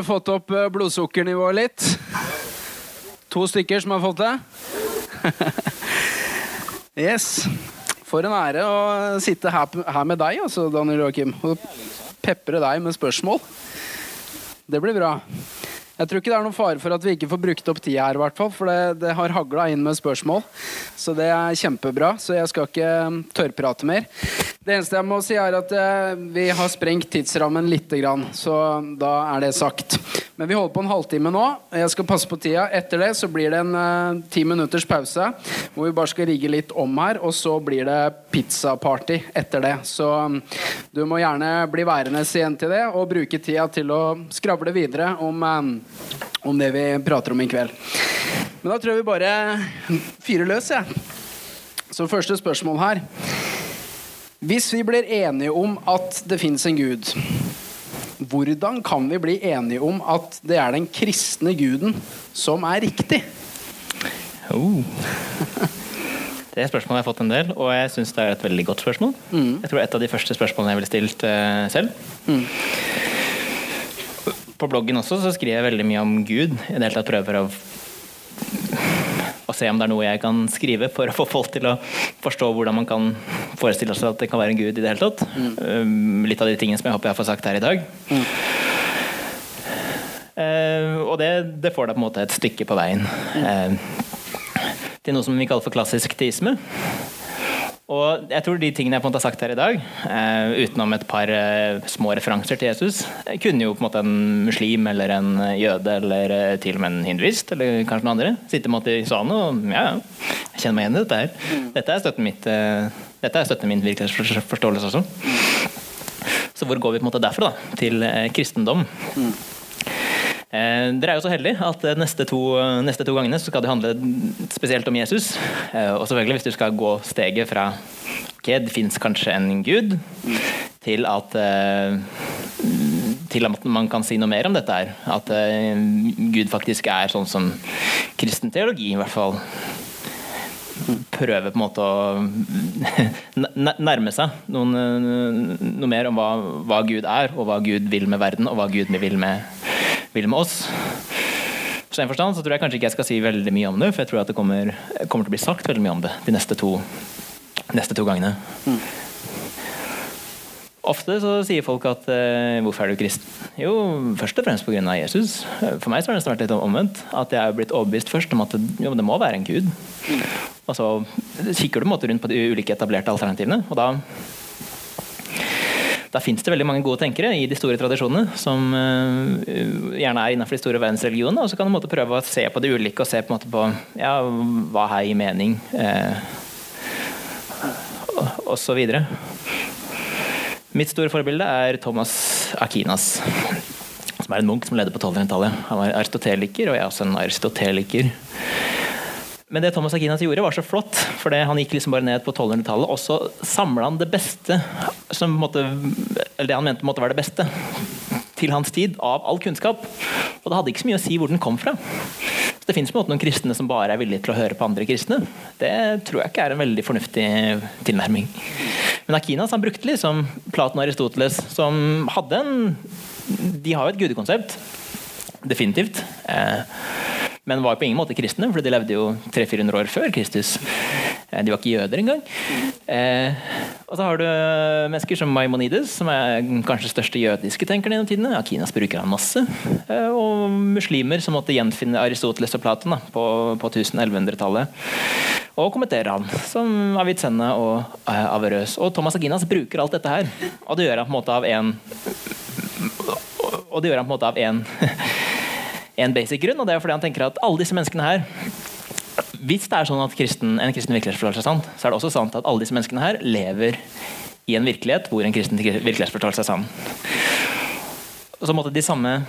Dere fått opp eh, blodsukkernivået litt. To stykker som har fått det. Yes. For en ære å sitte her, her med deg, altså, Daniel Joakim. Og pepre deg med spørsmål. Det blir bra. Jeg tror ikke det er noen fare for at vi ikke får brukt opp tida her, hvert for det, det har hagla inn med spørsmål. Så det er kjempebra. Så jeg skal ikke um, tørrprate mer. Det eneste jeg må si, er at eh, vi har sprengt tidsrammen lite grann. Så da er det sagt. Men vi holder på en halvtime nå. Jeg skal passe på tida. Etter det så blir det en eh, ti minutters pause hvor vi bare skal rigge litt om her, og så blir det pizzaparty etter det. Så um, du må gjerne bli værende igjen til det, og bruke tida til å skravle videre om, um, om det vi prater om i kveld. Men da tror jeg vi bare fyrer løs, jeg. Så første spørsmål her. Hvis vi blir enige om at det fins en gud, hvordan kan vi bli enige om at det er den kristne guden som er riktig? Oh. Det spørsmålet har jeg fått en del, og jeg syns det er et veldig godt spørsmål. Mm. Jeg tror det er et av de første spørsmålene jeg ville stilt uh, selv. Mm. På bloggen også så skriver jeg veldig mye om Gud. I det hele tatt prøver å, å se om det er noe jeg kan skrive for å få folk til å forstå hvordan man kan forestille seg at det kan være en gud i det hele tatt. Mm. litt av de tingene som jeg håper jeg får sagt her i dag. Eh, og det, det får deg på en måte et stykke på veien. uh, til noe som vi kaller for klassisk teisme. Og jeg tror de tingene jeg på en måte har sagt her i dag, eh, utenom et par eh, små referanser til Jesus, eh, kunne jo på en måte en muslim eller en jøde eller eh, til og med en hinduist eller kanskje noen andre sitte måte i salen og ja, ja, jeg kjenner meg igjen i dette her. Dette er støtten, mitt, dette er støtten min virkelighetsforståelse også. Så hvor går vi på en måte derfra da, til kristendom? Eh, dere er jo så heldige at eh, neste to, neste to gangene så skal det handle spesielt om Jesus. Eh, og selvfølgelig hvis du skal gå steget fra ok, det fins kanskje en gud, til at eh, til at man kan si noe mer om dette her. At eh, Gud faktisk er sånn som kristen teologi, i hvert fall prøver på en måte å nærme seg noen, eh, noe mer om hva, hva Gud er, og hva Gud vil med verden, og hva Gud vil med, vil med oss. Så i en forstand så tror jeg kanskje ikke jeg skal si veldig mye om det, for jeg tror at det kommer, kommer til å bli sagt veldig mye om det de neste to, neste to gangene. Ofte så sier folk at eh, 'hvorfor er du kristen?' Jo, først og fremst pga. Jesus. For meg så har det nesten vært litt omvendt. At jeg er blitt overbevist først om at det, jo, det må være en gud. Og så kikker du på, en måte rundt på de ulike etablerte alternativene, og da da fins det veldig mange gode tenkere i de store tradisjonene, som eh, gjerne er innenfor de store verdensreligionene. Og så kan du prøve å se på det ulike og se på, på ja, hva her gir mening, eh, og så videre. Mitt store forbilde er Thomas Akinas, som er en munk som leder på 1200-tallet. Han var aristoteliker, og jeg er også en aristoteliker. Men det Thomas Akinas gjorde, var så flott, for han gikk liksom bare ned på 1200-tallet, og så samla han det beste, som måtte, eller det han mente måtte være det beste, til hans tid, av all kunnskap. Og det hadde ikke så mye å si hvor den kom fra. Så Det fins noen kristne som bare er villige til å høre på andre kristne. Det tror jeg ikke er en veldig fornuftig tilnærming. Men Akinas han brukte liksom Platon og Aristoteles, som hadde en De har jo et gudekonsept. Definitivt. Eh, men var på ingen måte kristne, for de levde jo 300-400 år før Kristus. Eh, De var ikke jøder engang. Eh, og så har du mennesker som Maimonides, som er den kanskje største jødiske tenkeren gjennom tidene. Akinas bruker han masse. Eh, og muslimer som måtte gjenfinne Aristoteles og Platon da, på, på 1000-1100-tallet. Og kommenterer han, som Avicenna og eh, Averøs. Og Thomas Aginas bruker alt dette her. Og det gjør han på en måte av en Og det gjør han på en måte av en en basic grunn, og det er fordi han tenker at alle disse menneskene her Hvis det er sånn at kristen, en kristen virkelighetsforståelse er sant, så er det også sant at alle disse menneskene her lever i en virkelighet hvor en kristen virkelighetsforståelse er sann. Og så måtte de samme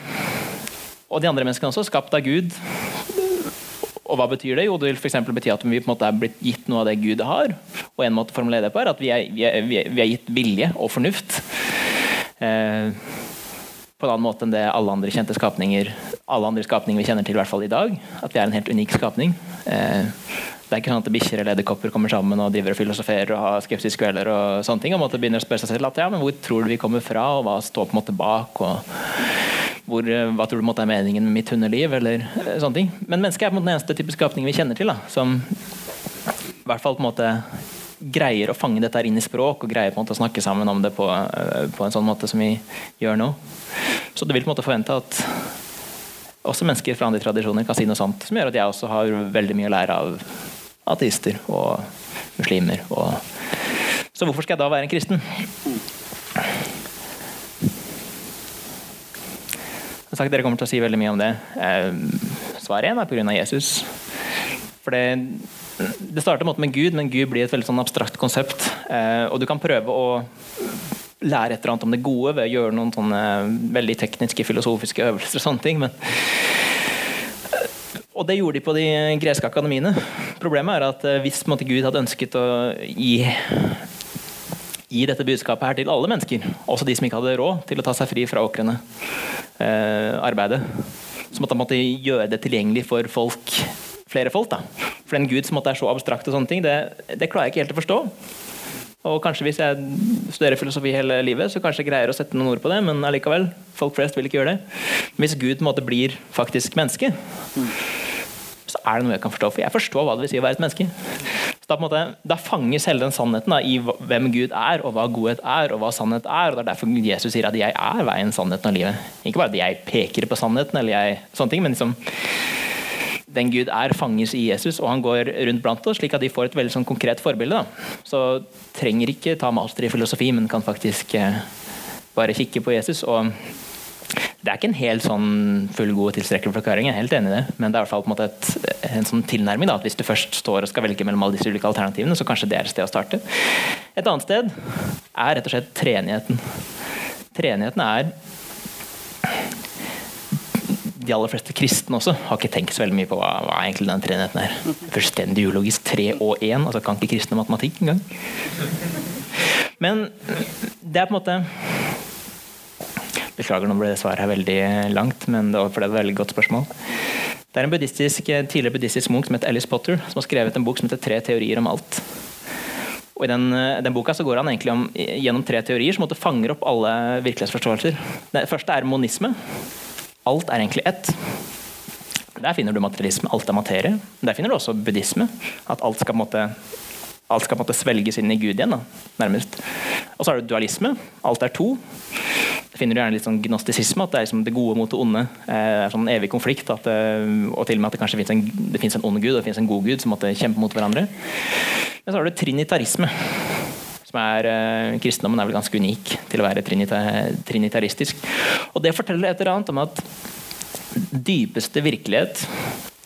Og de andre menneskene også, skapt av Gud. Og hva betyr det? Jo, det vil f.eks. bety at vi på en måte er blitt gitt noe av det Gud har. Og en måte å formulere det på er at vi er, vi er, vi er, gitt vilje og fornuft. Eh, på en annen måte enn det alle andre kjente skapninger alle andre skapninger vi kjenner til i hvert fall i dag. At vi er en helt unik skapning. Eh, det er ikke sånn at bikkjer eller edderkopper kommer sammen og driver og filosoferer og har skeptiske kvelder og sånne ting. Og måtte begynner å spørre seg selv at ja, men hvor tror du vi kommer fra, og hva står på en måte bak, og hvor, eh, hva tror du måtte er meningen med mitt hundeliv? Eller eh, sånne ting. Men mennesket er på en måte den eneste type skapning vi kjenner til da, som i hvert fall på en måte greier å fange dette her inn i språk og greier på en måte å snakke sammen om det på, eh, på en sånn måte som vi gjør nå. Så du vil på en måte forvente at også mennesker fra andre tradisjoner kan si noe sånt som gjør at jeg også har veldig mye å lære av ateister og muslimer. Og så hvorfor skal jeg da være en kristen? Jeg har sagt Dere kommer til å si veldig mye om det. Svaret svar én er pga. Jesus. For det, det starter med Gud, men Gud blir et veldig sånn abstrakt konsept. Eh, og du kan prøve å lære et eller annet om det gode ved å gjøre noen sånne veldig tekniske, filosofiske øvelser og sånne ting. Men og det gjorde de på de greske akademiene. Problemet er at hvis måte, Gud hadde ønsket å gi, gi dette budskapet her til alle mennesker, også de som ikke hadde råd til å ta seg fri fra åkrene, eh, arbeidet, så måtte han gjøre det tilgjengelig for folk, flere folk. da. For en Gud som er så abstrakt, og sånne ting, det, det klarer jeg ikke helt å forstå. Og kanskje hvis jeg studerer filosofi hele livet, så kanskje jeg greier å sette noen ord på det, men allikevel, folk flest vil ikke gjøre det. Hvis Gud på en måte blir faktisk menneske, så er det noe jeg kan forstå. For jeg forstår hva det vil si å være et menneske. Så Da, på en måte, da fanges hele den sannheten da, i hvem Gud er, og hva godhet er, og hva sannhet er. og Det er derfor Jesus sier at 'jeg er veien, sannheten og livet'. Ikke bare at jeg peker på sannheten, eller jeg, sånne ting, men liksom den Gud er, fanges i Jesus, og han går rundt blant oss, slik at de får et veldig sånn konkret forbilde. Da. Så trenger ikke ta master i filosofi, men kan faktisk eh, bare kikke på Jesus. og det er ikke en helt sånn fullgod og tilstrekkelig forklaring, jeg er helt enig i det. Men det er i hvert fall på en måte en sånn tilnærming. da, at Hvis du først står og skal velge mellom alle disse ulike alternativene, så kanskje det er et sted å starte. Et annet sted er rett og slett treenigheten. Treenigheten er de aller fleste kristne også har ikke tenkt så veldig mye på hva, hva egentlig den treenigheten er. Fullstendig ulogisk. Tre og én. Altså kan ikke kristne matematikk engang. Men det er på en måte Beklager, nå ble det svaret her veldig langt, men det var, for det var et veldig godt spørsmål. Det er en buddhistisk, tidligere buddhistisk munk som heter Ellis Potter, som har skrevet en bok som heter 'Tre teorier om alt'. Og I den, den boka så går han egentlig om, gjennom tre teorier som fanger opp alle virkelighetsforståelser. Det første er monisme. Alt er egentlig ett. Der finner du materialisme. Alt er materie. Der finner du også buddhisme. At alt skal på en måte, alt skal på en måte svelges inn i Gud igjen. Da, nærmest. Og så har du dualisme. Alt er to. Det finner du gjerne litt sånn gnostisisme, at det er liksom det gode mot det onde. Er sånn evig konflikt. At, og til og med at det kanskje finnes en, en ond gud og det finnes en god gud som måtte kjempe mot hverandre. Men så har du trinitarisme. Som er, eh, kristendommen er vel ganske unik til å være trinita trinitaristisk. Og det forteller et eller annet om at dypeste virkelighet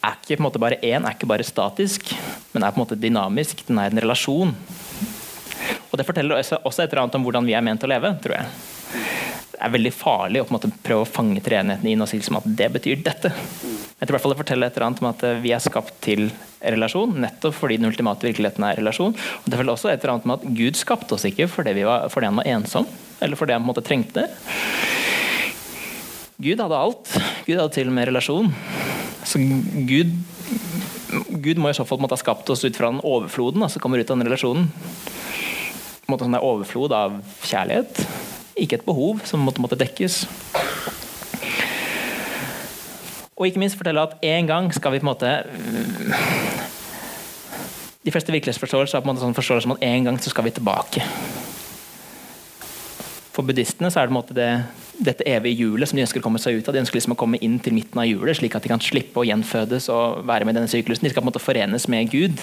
er ikke på en måte bare én, er ikke bare statisk, men er på en måte dynamisk. Den er en relasjon. Og det forteller også, også et eller annet om hvordan vi er ment å leve, tror jeg det er veldig farlig å på en måte prøve å fange treenheten inn og si liksom at det betyr dette. Jeg tror i hvert fall Det forteller et eller annet om at vi er skapt til relasjon, nettopp fordi den ultimate virkeligheten er relasjon. Og Det forteller også et eller annet om at Gud skapte oss ikke fordi, var, fordi han var ensom, eller fordi han på en måte trengte det. Gud hadde alt. Gud hadde til og med relasjon. Så Gud, Gud må i så fall ha skapt oss ut fra den overfloden som kommer ut av den relasjonen. En måte sånn overflod av kjærlighet ikke et behov som måtte, måtte dekkes. Og ikke minst fortelle at en gang skal vi på en måte De fleste virkelighetsforståelser er på en måte sånn forståelse om at en gang så skal vi tilbake. For buddhistene så er det på en måte det, dette evige hjulet som de ønsker å komme seg ut av. De ønsker liksom å komme inn til midten av hjulet, slik at de kan slippe å gjenfødes og være med i denne syklusen. De skal på en måte forenes med Gud.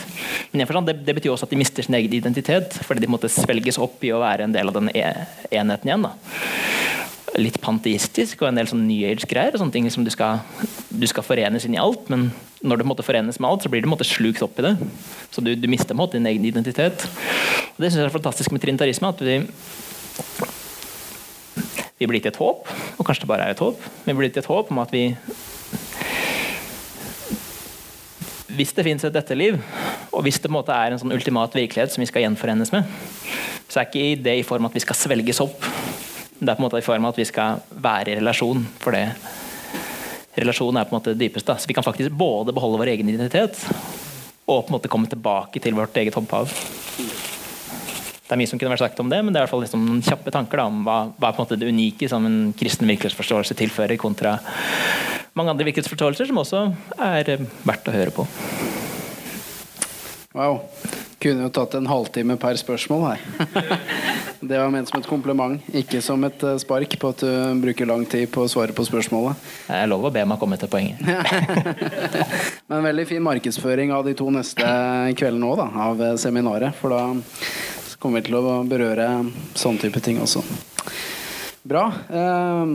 Men forstand, det, det, betyr også at de mister sin egen identitet, fordi de på en måte svelges opp i å være en del av den e enheten igjen. da litt panteistisk og en del sånn New Age-greier. sånne ting som du skal, du skal, forenes inn i alt, men når du måtte forenes med alt, så blir du måtte slukt opp i det. Så du, du mister måtte, din egen identitet. Og Det syns jeg er fantastisk med trinitarisme. at vi vi blir til et håp, og kanskje det bare er et håp. Vi blir til et håp om at vi Hvis det finnes et etterliv, og hvis det på en måte er en sånn ultimat virkelighet som vi skal gjenforenes med, så er ikke det i form at vi skal svelges opp. Det er på en måte i form av at vi skal være i relasjon. For det Relasjon er på en måte det dypeste. Så vi kan faktisk både beholde vår egen identitet og på en måte komme tilbake til vårt eget opphav. det er mye som kunne vært sagt om det, men det er i hvert fall liksom noen kjappe tanker da, om hva, hva er på en måte det unike som en kristen virkelighetsforståelse tilfører, kontra mange andre virkelighetsforståelser som også er eh, verdt å høre på. Wow. Kunne jo tatt en halvtime per spørsmål her. det var ment som et kompliment, ikke som et eh, spark på at du bruker lang tid på å svare på spørsmålet. Det er lov å be meg komme til poenget. Men veldig fin markedsføring av de to neste kveldene òg, da, av eh, seminaret. For da kommer vi til å berøre sånn type ting også. Bra. Eh,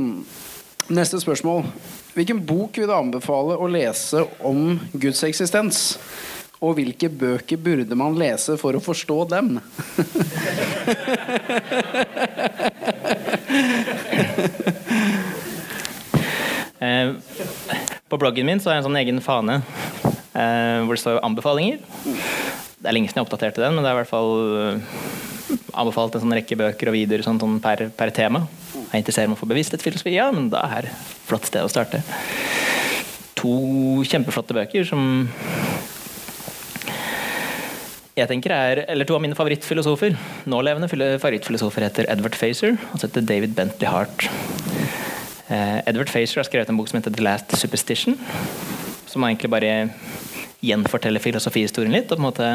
neste spørsmål. Hvilken bok vil du anbefale å lese om Guds eksistens? Og hvilke bøker burde man lese for å forstå dem? Eh, på bloggen min så har jeg en sånn egen fane eh, hvor det står anbefalinger. Det er lenge siden jeg oppdaterte den, men det er i hvert fall eh, anbefalt en sånn rekke bøker og videoer sånn, sånn per, per, tema. Jeg interesserer meg for bevissthetsfilosofi, ja, men da er det et flott sted å starte. To kjempeflotte bøker som jeg tenker er, eller To av mine favorittfilosofer nålevende favorittfilosofer heter Edward Facer og så heter David Bentley Hart. Eh, Edward Facer har skrevet en bok som heter The Last Superstition. Som egentlig bare gjenforteller filosofihistorien litt. og på en måte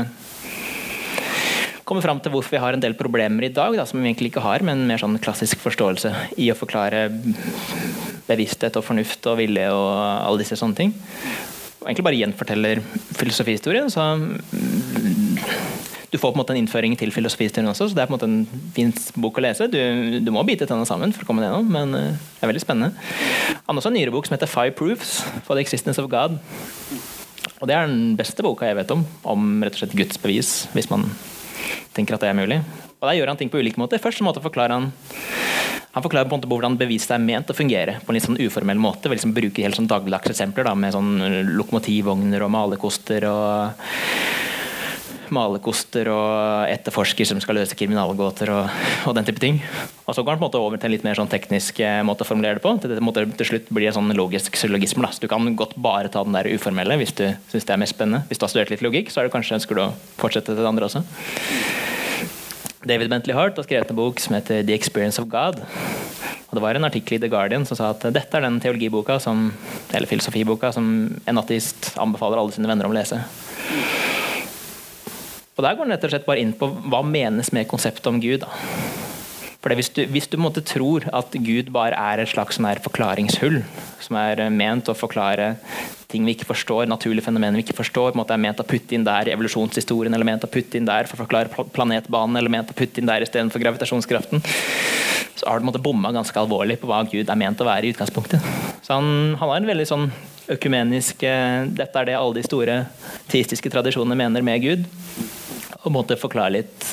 kommer fram til hvorfor vi har en del problemer i dag da, som vi egentlig ikke har, men en mer sånn klassisk forståelse i å forklare bevissthet og fornuft og vilje og alle disse sånne ting. Og egentlig bare gjenforteller filosofihistorien. Så du får på en måte en innføring til filosofihistorien også, så det er på en måte en fin bok å lese. Du, du må bite tennene sammen for å komme deg gjennom, men uh, det er veldig spennende. Han har også en nyere bok som heter Five Proofs for the Existence of God. Og det er den beste boka jeg vet om, om rett og slett Guds bevis, hvis man tenker at det er mulig. Og Der gjør han ting på ulike måter. Først så måte forklarer han han forklarer på en måte hvordan beviset er ment å fungere på en litt sånn uformell måte. Vil liksom bruke helt sånn dagligdagse eksempler da, med sånn lokomotivvogner og malerkoster og malerkoster og etterforsker som skal løse kriminalgåter og, og, den type ting. Og så går han på en måte over til en litt mer sånn teknisk eh, måte å formulere det på. Til, måte, til slutt blir det sånn logisk syllogisme. Så du kan godt bare ta den der uformelle hvis du syns det er mest spennende. Hvis du har studert litt logikk, så er det kanskje ønsker du å fortsette til det andre også. David Bentley Hart har skrevet en bok som heter 'The Experience of God'. Og Det var en artikkel i The Guardian som sa at dette er den teologiboka som, eller filosofiboka som en ateist anbefaler alle sine venner om å lese. Og Der går den rett og slett bare inn på hva menes med konseptet om Gud. Da. For hvis du, hvis du måte, tror at Gud bare er et slags sånn forklaringshull, som er eh, ment å forklare ting vi ikke forstår, naturlige fenomener vi ikke forstår, måte, er ment å putte inn der i evolusjonshistorien, eller ment å putte inn der for å forklare planetbanen, eller ment å putte inn der istedenfor gravitasjonskraften, så har du måte, bomma ganske alvorlig på hva Gud er ment å være i utgangspunktet. Så han, han har en veldig sånn økumenisk eh, Dette er det alle de store teistiske tradisjonene mener med Gud og måtte forklare litt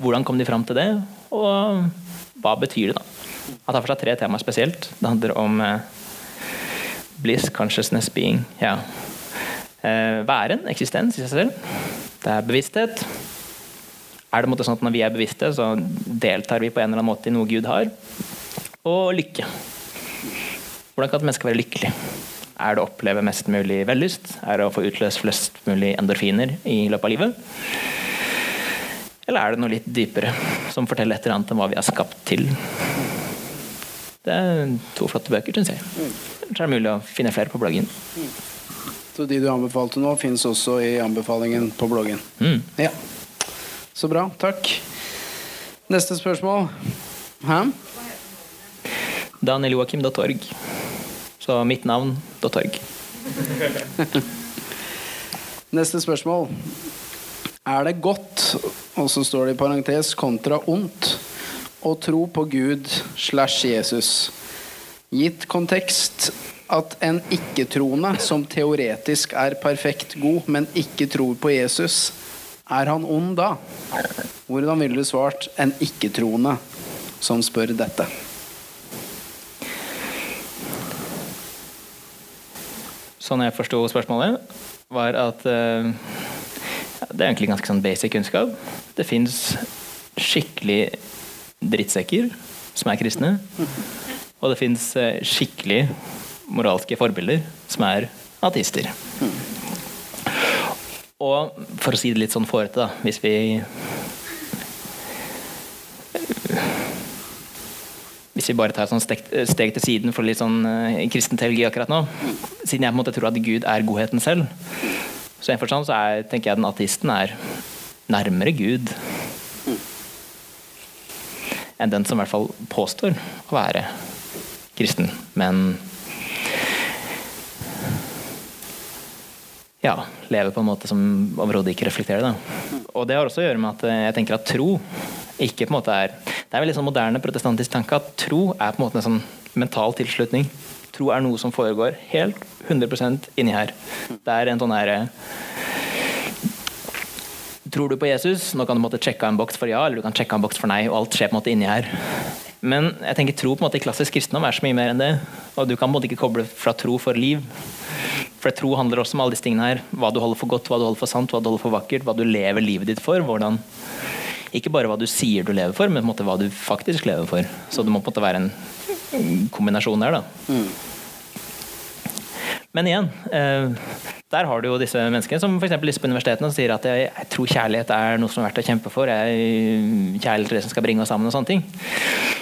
hvordan kom de fram til det, og hva betyr det. da. Han tar for seg tre temaer spesielt. Det handler om eh, bliss, consciousness, being. Ja. Eh, væren, eksistens i seg selv. Det er bevissthet. Er det måte sånn at Når vi er bevisste, så deltar vi på en eller annen måte i noe Gud har. Og lykke. Hvordan kan et menneske være lykkelig? Er det å oppleve mest mulig vellyst? Er det å få utløst flest mulig endorfiner i løpet av livet? Eller er det noe litt dypere, som forteller et eller annet om hva vi er skapt til? Det er to flotte bøker, syns jeg. Så er det mulig å finne flere på bloggen. Så de du anbefalte nå, fins også i anbefalingen på bloggen? Mm. Ja. Så bra. Takk. Neste spørsmål. Hæ? Danieljoakim.org. Så mitt navn.org. Neste spørsmål. Er det godt, og så står det i parentes, kontra ondt, å tro på Gud slash Jesus? Gitt kontekst at en ikke-troende som teoretisk er perfekt god, men ikke tror på Jesus, er han ond da? Hvordan ville du svart en ikke-troende som spør dette? Sånn jeg forsto spørsmålet, var at uh det er egentlig ganske sånn basic kunnskap. Det fins skikkelig drittsekker som er kristne. Og det fins eh, skikkelig moralske forbilder som er ateister. Og for å si det litt sånn fårete, da Hvis vi Hvis vi bare tar sånn steg, eh, steg til siden for litt sånn eh, kristen teologi akkurat nå Siden jeg på en måte tror at Gud er godheten selv, så en forstand så er, tenker jeg den ateisten er nærmere Gud enn den som i hvert fall påstår å være kristen, men ja, lever på en måte som overhodet ikke reflekterer det. Og det har også å gjøre med at jeg tenker at tro ikke på en måte er Det er veldig sånn moderne protestantisk tanke at tro er på en måte en sånn mental tilslutning. Tro er noe som foregår helt 100% inni her. Det er en sånn herre Tror du på Jesus? Nå kan du måtte sjekke en boks for ja, eller du kan sjekke en boks for nei, og alt skjer på en måte inni her. Men jeg tenker tro på en måte i klassisk kristendom er så mye mer enn det. Og du kan på en måte ikke koble fra tro for liv. For tro handler også om alle disse tingene her. Hva du holder for godt, hva du holder for sant, hva du holder for vakkert, hva du lever livet ditt for. hvordan ikke bare hva du sier du lever for, men på en måte hva du faktisk lever for. Så det må på en måte være en kombinasjon der. da. Mm. Men igjen, eh, der har du jo disse menneskene som f.eks. lyst på universitetene og sier at jeg, jeg, tror kjærlighet er noe som er verdt å kjempe for. Jeg, kjærlighet er det som skal bringe oss sammen og sånne ting.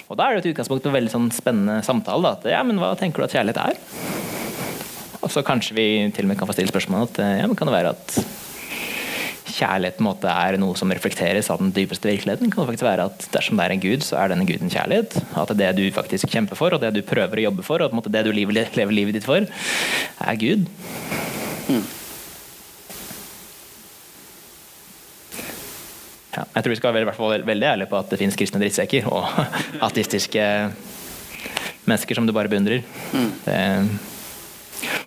Og da er det et utgangspunkt en veldig sånn spennende samtale. Da, at ja, men hva tenker du at kjærlighet er? Og så kanskje vi til og med kan få stille spørsmål at ja, men kan det være at kjærlighet på en måte er noe som reflekteres av den dypeste virkeligheten. kan det faktisk være at Dersom det er en gud, så er denne guden kjærlighet. At det du faktisk kjemper for, og det du prøver å jobbe for, og det du lever, lever livet ditt for, er Gud. Mm. Ja, jeg tror vi skal være hvert fall veldig ærlige på at det finnes kristne drittsekker og ateistiske mennesker som du bare beundrer. Mm. Det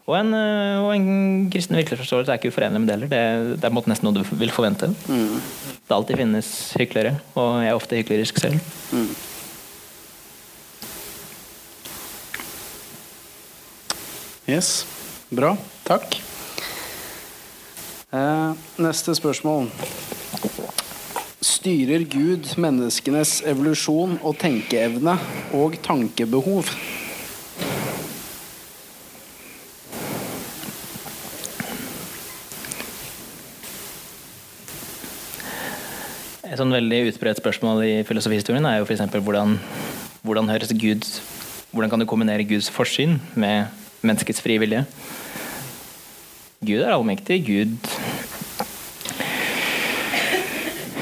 og en, eh, og en kristen virkelighetsforståelse er ikke uforenlig med det heller. Det, det, er nesten noe du vil forvente. Mm. Det alltid finnes hyklere, og jeg er ofte hyklerisk selv. Mm. Yes. Bra. Takk. Eh, neste spørsmål. Styrer Gud menneskenes evolusjon og tenkeevne og tankebehov? Et sånn veldig utbredt spørsmål i filosofihistorien er jo f.eks. Hvordan, hvordan høres Gud Hvordan kan du kombinere Guds forsyn med menneskets frie vilje? Gud er allmektig. Gud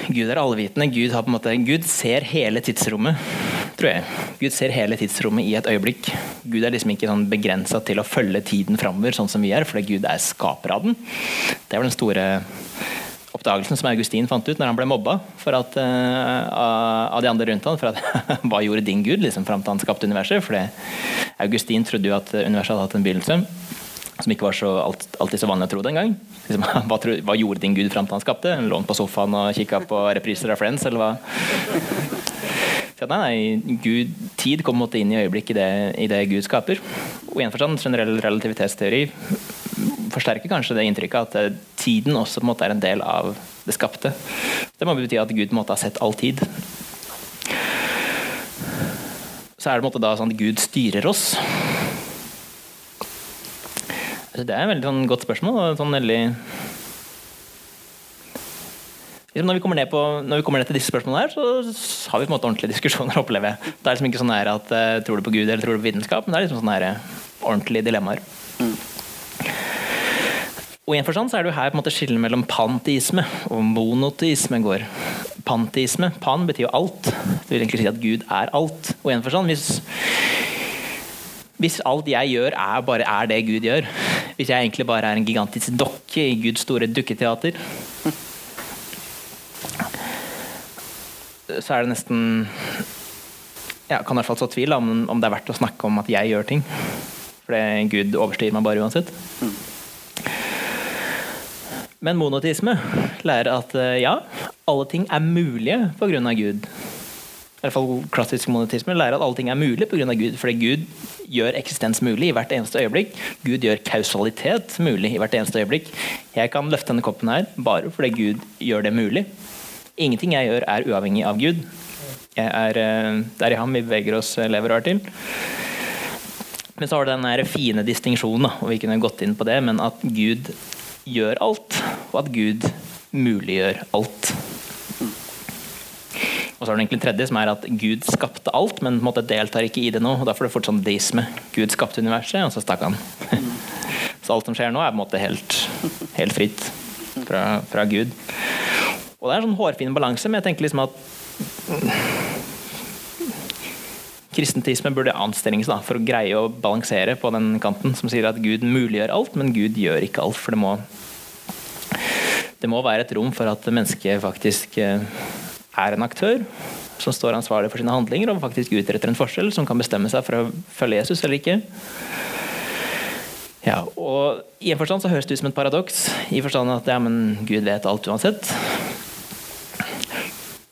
Gud er allvitende. Gud, har på en måte, Gud ser hele tidsrommet, tror jeg. Gud ser hele tidsrommet i et øyeblikk. Gud er liksom ikke sånn begrensa til å følge tiden framover, sånn som vi er, fordi Gud er skaper av den. Det var den store oppdagelsen som Augustin fant ut når han ble mobba at, uh, av de andre rundt han, for at hva gjorde din gud liksom, fram til han skapte universet? For Augustin trodde jo at universet hadde hatt en begynnelse som ikke var så alt, alltid så vanlig å tro den gang. Liksom, hva, tro, hva, gjorde din gud fram til han skapte? Lå han på sofaen og kikka på repriser av Friends, eller hva? Så nei, nei, Gud, tid kommer inn i øyeblikk i det, i det Gud skaper. Og i en forstand generell relativitetsteori forsterker kanskje det inntrykket at eh, tiden også på en måte er en del av det skapte. Det må bety at Gud måte har sett all tid. Så er det på en måte da sånn at Gud styrer oss. Det er et veldig sånn godt spørsmål. og sånn veldig liksom når, vi på, når vi kommer ned til disse spørsmålene, her, så har vi på en måte ordentlige diskusjoner. opplever jeg. Det er liksom ikke sånn her at uh, Tror du på Gud eller tror du på vitenskap? Men det er liksom sånne her, ordentlige dilemmaer. Mm. Og i en forstand så er det jo her på en måte skillet mellom panteisme og monoteisme går. Panteisme, pan betyr jo alt. Det vil egentlig si at Gud er alt. Og i en forstand, hvis, hvis alt jeg gjør er bare er det Gud gjør, hvis jeg egentlig bare er en gigantisk dokke i Guds store dukketeater, så er det nesten ja, kan i hvert fall så tvil om, om det er verdt å snakke om at jeg gjør ting. For Gud overstyrer meg bare uansett. Men monotisme lærer at eh, ja, alle ting er mulige pga. Gud. I hvert fall klassisk monotisme lærer at alle ting er mulig pga. Gud. Fordi Gud gjør eksistens mulig i hvert eneste øyeblikk. Gud gjør kausalitet mulig i hvert eneste øyeblikk. Jeg kan løfte denne koppen her bare fordi Gud gjør det mulig. Ingenting jeg gjør, er uavhengig av Gud. Er, der det er i ham vi beveger oss, eh, lever og er til. Men så har du den fine distinksjonen, og vi kunne gått inn på det, men at Gud gjør alt, og at Gud muliggjør alt. Og så har du egentlig en tredje, som er at Gud skapte alt, men på en måte deltar ikke i det nå. og Derfor er det fort sånn deisme. Gud skapte universet, og så stakk han. så alt som skjer nå, er på en måte helt, helt fritt fra, fra Gud. Og det er en sånn hårfin balanse, men jeg tenker liksom at Kristentisme burde anstrenges da, for å greie å balansere på den kanten som sier at Gud muliggjør alt, men Gud gjør ikke alt. For det må, det må være et rom for at mennesket faktisk eh, er en aktør som står ansvarlig for sine handlinger og faktisk utretter en forskjell, som kan bestemme seg for å følge Jesus eller ikke. Ja, og I en forstand så høres det ut som et paradoks, i forstand at ja, men Gud vet alt uansett.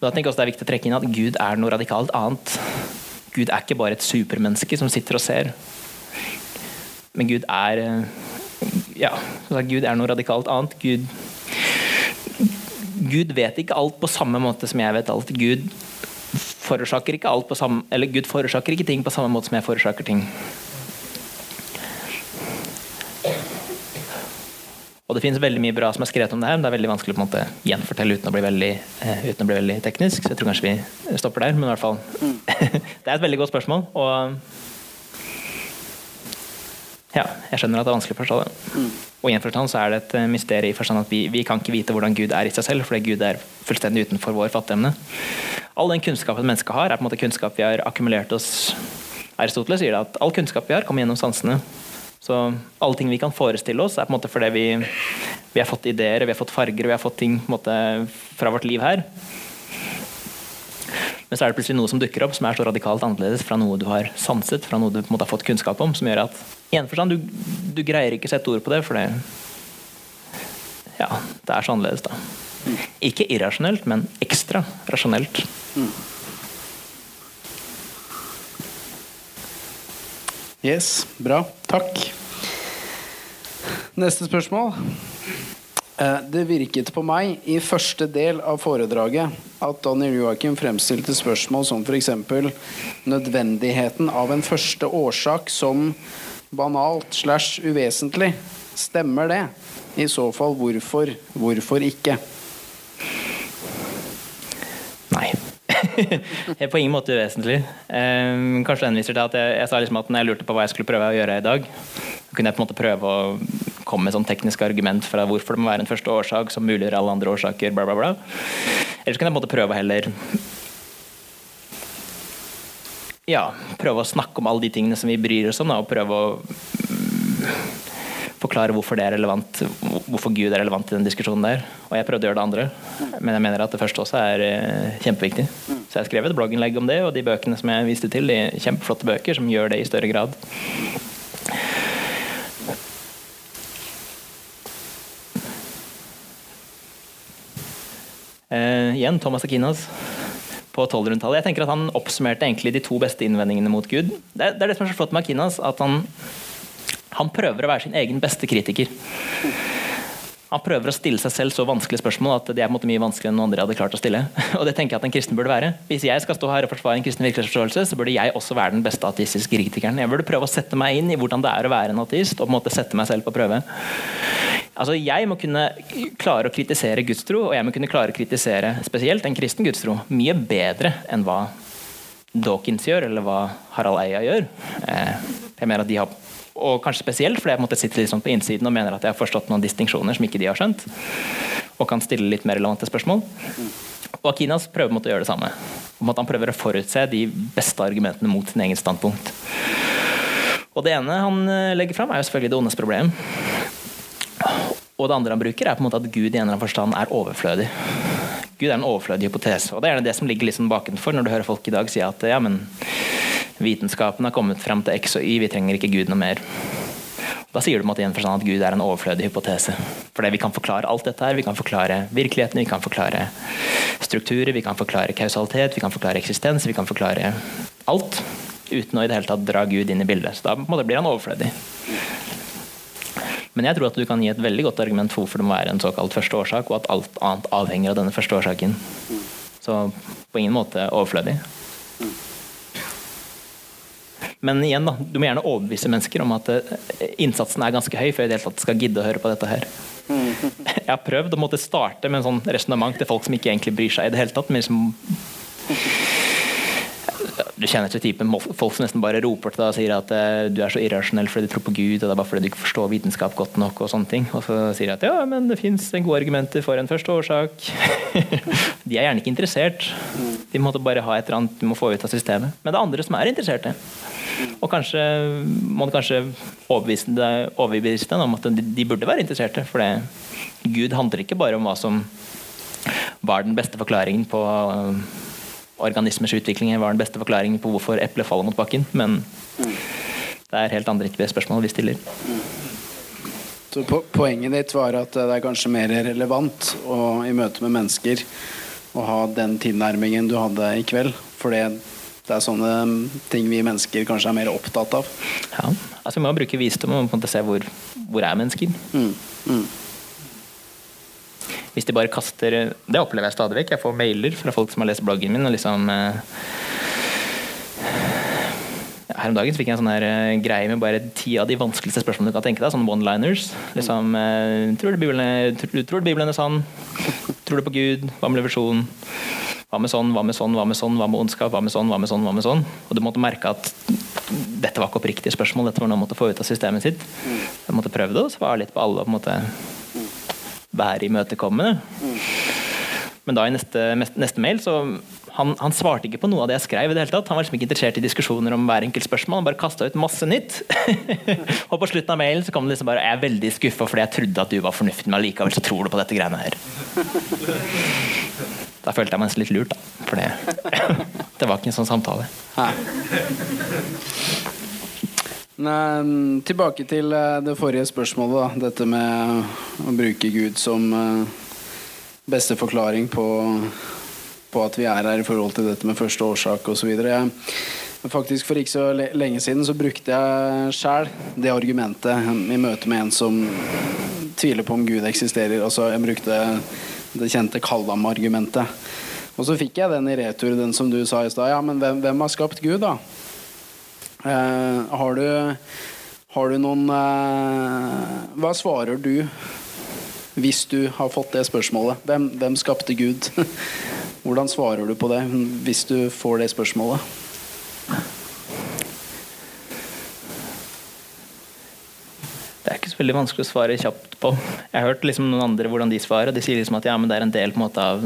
Da tenker jeg også Det er viktig å trekke inn at Gud er noe radikalt annet. Gud er ikke bare et supermenneske som sitter og ser. Men Gud er eh, Ja, Gud er noe radikalt annet. Gud, Gud vet ikke alt på samme måte som jeg vet alt. Gud forårsaker ikke alt på samme Eller Gud forårsaker ikke ting på samme måte som jeg forårsaker ting. Og det finnes veldig mye bra som er skrevet om det her, men det er veldig vanskelig å på en måte gjenfortelle uten å bli veldig, uh, å bli veldig teknisk. Så jeg tror kanskje vi stopper der. Men i hvert fall mm. Det er et veldig godt spørsmål. Og ja, jeg skjønner at det er vanskelig å forstå det. Mm. Og i en forstand så er det et eh, mysterium i forstand at vi, vi, kan ikke vite hvordan Gud er i seg selv, fordi Gud er fullstendig utenfor vår fatteevne. All den kunnskapen mennesket har, er på en måte kunnskap vi har akkumulert oss Aristoteles sier det at all kunnskap vi har, kommer gjennom sansene. Så alle ting vi kan forestille oss, er på en måte fordi vi, vi har fått ideer, vi har fått farger, vi har fått ting måte, fra vårt liv her. Men så er det plutselig noe som dukker opp som er så radikalt annerledes fra noe du har sanset, fra noe du på en måte har fått kunnskap om, som gjør at i forstand du, du greier ikke å sette ord på det, for det, ja, det er så annerledes, da. Ikke irrasjonelt, men ekstra rasjonelt. Yes, bra. Takk. Neste spørsmål. Eh, det virket på meg i første del av foredraget at Daniel Joakim fremstilte spørsmål som f.eks. nødvendigheten av en første årsak som banalt slash uvesentlig. Stemmer det? I så fall hvorfor? Hvorfor ikke? på ingen måte uvesentlig. Um, kanskje henviser til at jeg, jeg, sa liksom at når jeg lurte på hva jeg skulle prøve å gjøre i dag, kunne jeg på en måte prøve å komme med sånn teknisk argument fra hvorfor det må være en første årsak som muliggjør alle andre årsaker. Bla, bla, bla. Eller så kunne jeg på en måte prøve heller ja, prøve å snakke om alle de tingene som vi bryr oss om, og prøve å forklare hvorfor det er relevant, hvorfor Gud er relevant i den diskusjonen der. Og jeg prøvde å gjøre det andre, men jeg mener at det første også er eh, kjempeviktig. Så jeg har skrevet et blogginnlegg om det, og de bøkene som jeg viste til, de kjempeflotte bøker som gjør det i større grad. Uh, igjen Thomas Akinas på 1200-tallet. Jeg tenker at Han oppsummerte egentlig de to beste innvendingene mot Gud. Det er det, er det som er så flott med Akinas, at han han prøver å være sin egen beste kritiker. Han prøver å stille seg selv så vanskelige spørsmål at de er på en måte mye vanskeligere enn noen andre hadde klart å stille. Og det tenker jeg at en kristen burde være. Hvis jeg skal stå her og forsvare en kristen virkelighetsforståelse, så burde jeg også være den beste ateistiske kritikeren. Jeg burde prøve å sette meg inn i hvordan det er å være en ateist, og på en måte sette meg selv på prøve. Altså, Jeg må kunne klare å kritisere gudstro, og jeg må kunne klare å kritisere spesielt en kristen gudstro mye bedre enn hva Dawkins gjør, eller hva Harald Eia gjør. Eh, jeg mener at de har og kanskje spesielt fordi jeg måtte sitte litt sånn på innsiden og mener at jeg har forstått noen distinksjoner som ikke de har skjønt. Og kan stille litt mer relevante spørsmål. Og Akinas prøver å gjøre det samme. Han prøver å forutse de beste argumentene mot sin egen standpunkt. Og Det ene han eh, legger fram, er jo selvfølgelig det ondes problem. Og det andre han bruker, er på en måte at Gud i en eller annen forstand er overflødig. Gud er en overflødig hypotese. Og Det er det som ligger liksom bakenfor når du hører folk i dag si at ja, men Vitenskapen har kommet frem til X og Y, vi trenger ikke Gud noe mer. Da sier du måtte igjen at Gud er en overflødig hypotese. Fordi vi kan forklare alt dette her. Vi kan forklare virkeligheten, vi kan forklare strukturer, vi kan forklare kausalitet, vi kan forklare eksistens, vi kan forklare alt. Uten å i det hele tatt dra Gud inn i bildet. Så da blir han overflødig. Men jeg tror at du kan gi et veldig godt argument for hvorfor det må være en såkalt første årsak, og at alt annet avhenger av denne første årsaken. Så på ingen måte overflødig. Men igjen, da, du må gjerne overbevise mennesker om at eh, innsatsen er ganske høy i hele tatt skal gidde å høre på dette her. Jeg har prøvd å måtte starte med en sånn resonnement til folk som ikke egentlig bryr seg i det hele tatt. Men liksom, Du kjenner til typen folk som nesten bare roper til deg og sier at eh, du er så irrasjonell fordi du tror på Gud, og det er bare fordi du ikke forstår vitenskap godt nok. Og sånne ting. Og så sier de at ja, men det fins gode argumenter for en første årsak. de er gjerne ikke interessert. De måtte bare ha et eller annet du må få ut av systemet. Men det er andre som er interessert interesserte. Og kanskje må du kanskje overbevise deg, overbevise deg om at de, de burde være interesserte. For det, Gud handler ikke bare om hva som var den beste forklaringen på organismers utvikling var den beste forklaringen på hvorfor eplet faller mot bakken. Men det er helt andre ikke spørsmål vi stiller. Så poenget ditt var at det er kanskje mer relevant å, i møte med mennesker å ha den tilnærmingen du hadde i kveld? For det er sånne ting vi mennesker kanskje er mer opptatt av? Ja, altså Vi må bruke visdom og på en måte se hvor, hvor er mennesker. Mm, mm. Hvis de bare kaster Det opplever jeg stadig vekk. Jeg får mailer fra folk som har lest bloggen min. og liksom eh, her om dagen så fikk jeg en sånn her uh, greie med bare ti av de vanskeligste spørsmålene du kan tenke deg. Sånne one-liners. Liksom, uh, tror, du Bibelen, tror, tror, du Bibelen er sann? Tror du på Gud? Hva med revisjon? Hva med sånn, hva med sånn, hva med sånn, hva med ondskap? Hva med sånn, hva med sånn, hva med sånn? Og du måtte merke at dette var ikke oppriktige spørsmål. Dette var noe man måtte få ut av systemet sitt. Jeg måtte prøve det og svare litt på alle. på en måte være imøtekommende. Men da i neste, neste mail så han, han, svarte ikke på noe av det jeg skrev. i det hele tatt. Han var liksom ikke interessert i diskusjoner om hver enkelt spørsmål. Han bare kasta ut masse nytt. og på slutten av mailen så kom det liksom bare Jeg er veldig skuffa fordi jeg trodde at du var fornuftig, men allikevel så tror du på dette greiene her. Da følte jeg meg litt lurt, da. For det, det var ikke en sånn samtale. Nei, tilbake til eh, det forrige spørsmålet. Da. Dette med å bruke Gud som eh, beste forklaring på, på, at vi er her i forhold til dette med første årsak osv. Faktisk For ikke så lenge siden så brukte jeg sjæl det argumentet i møte med en som tviler på om Gud eksisterer. Altså Jeg brukte det kjente Kallam-argumentet. Og så fikk jeg den i retur, den som du sa i stad. Ja, men hvem, hvem har skapt Gud, da? Eh, har, du, har du noen eh, Hva svarer du hvis du har fått det spørsmålet? Hvem, hvem skapte Gud? Hvordan svarer du på det hvis du får det spørsmålet? Det er ikke så veldig vanskelig å svare kjapt på. Jeg har hørt liksom noen andre hvordan de svarer. De sier liksom at ja, det er en del en måte, av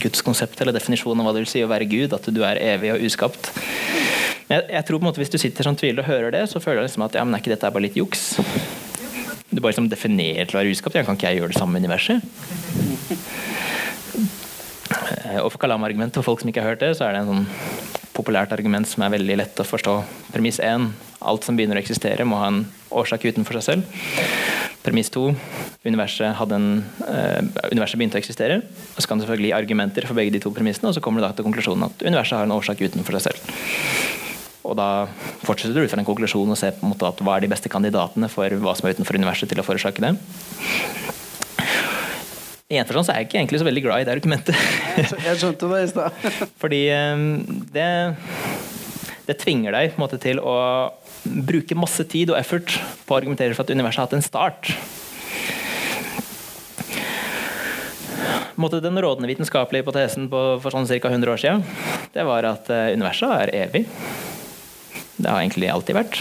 Guds konsept eller definisjon av hva det vil si å være Gud. At du er evig og uskapt. Jeg, jeg, tror på en måte Hvis du sitter sånn tviler og hører det, så føler du liksom at ja, men er ikke dette bare litt juks? Du bare liksom definerer til å være uskapt. Ja, kan ikke jeg gjøre det samme universet? Eh, og for Kalam-argumentet, for folk som ikke har hørt det, så er det en sånn populært argument som er veldig lett å forstå. Premiss 1. Alt som begynner å eksistere, må ha en årsak utenfor seg selv. Premiss 2. Universet, en, uh, universet, begynte å eksistere. Og så kan du selvfølgelig gi argumenter for begge de to premissene, og så kommer du da til konklusjonen at universet har en årsak utenfor seg selv. Og da fortsetter du ut fra en konklusjon og ser på en måte at hva er de beste kandidatene for hva som er utenfor universet til å forårsake det. I en forstand så er jeg ikke egentlig så veldig glad i det argumentet. jeg skjønte det i stad. Fordi eh, det, det tvinger deg på en måte til å bruke masse tid og effort på å argumentere for at universet har hatt en start. Måte, den rådende vitenskapelige hypotesen på, for sånn ca. 100 år siden det var at eh, universet er evig. Det har egentlig alltid vært.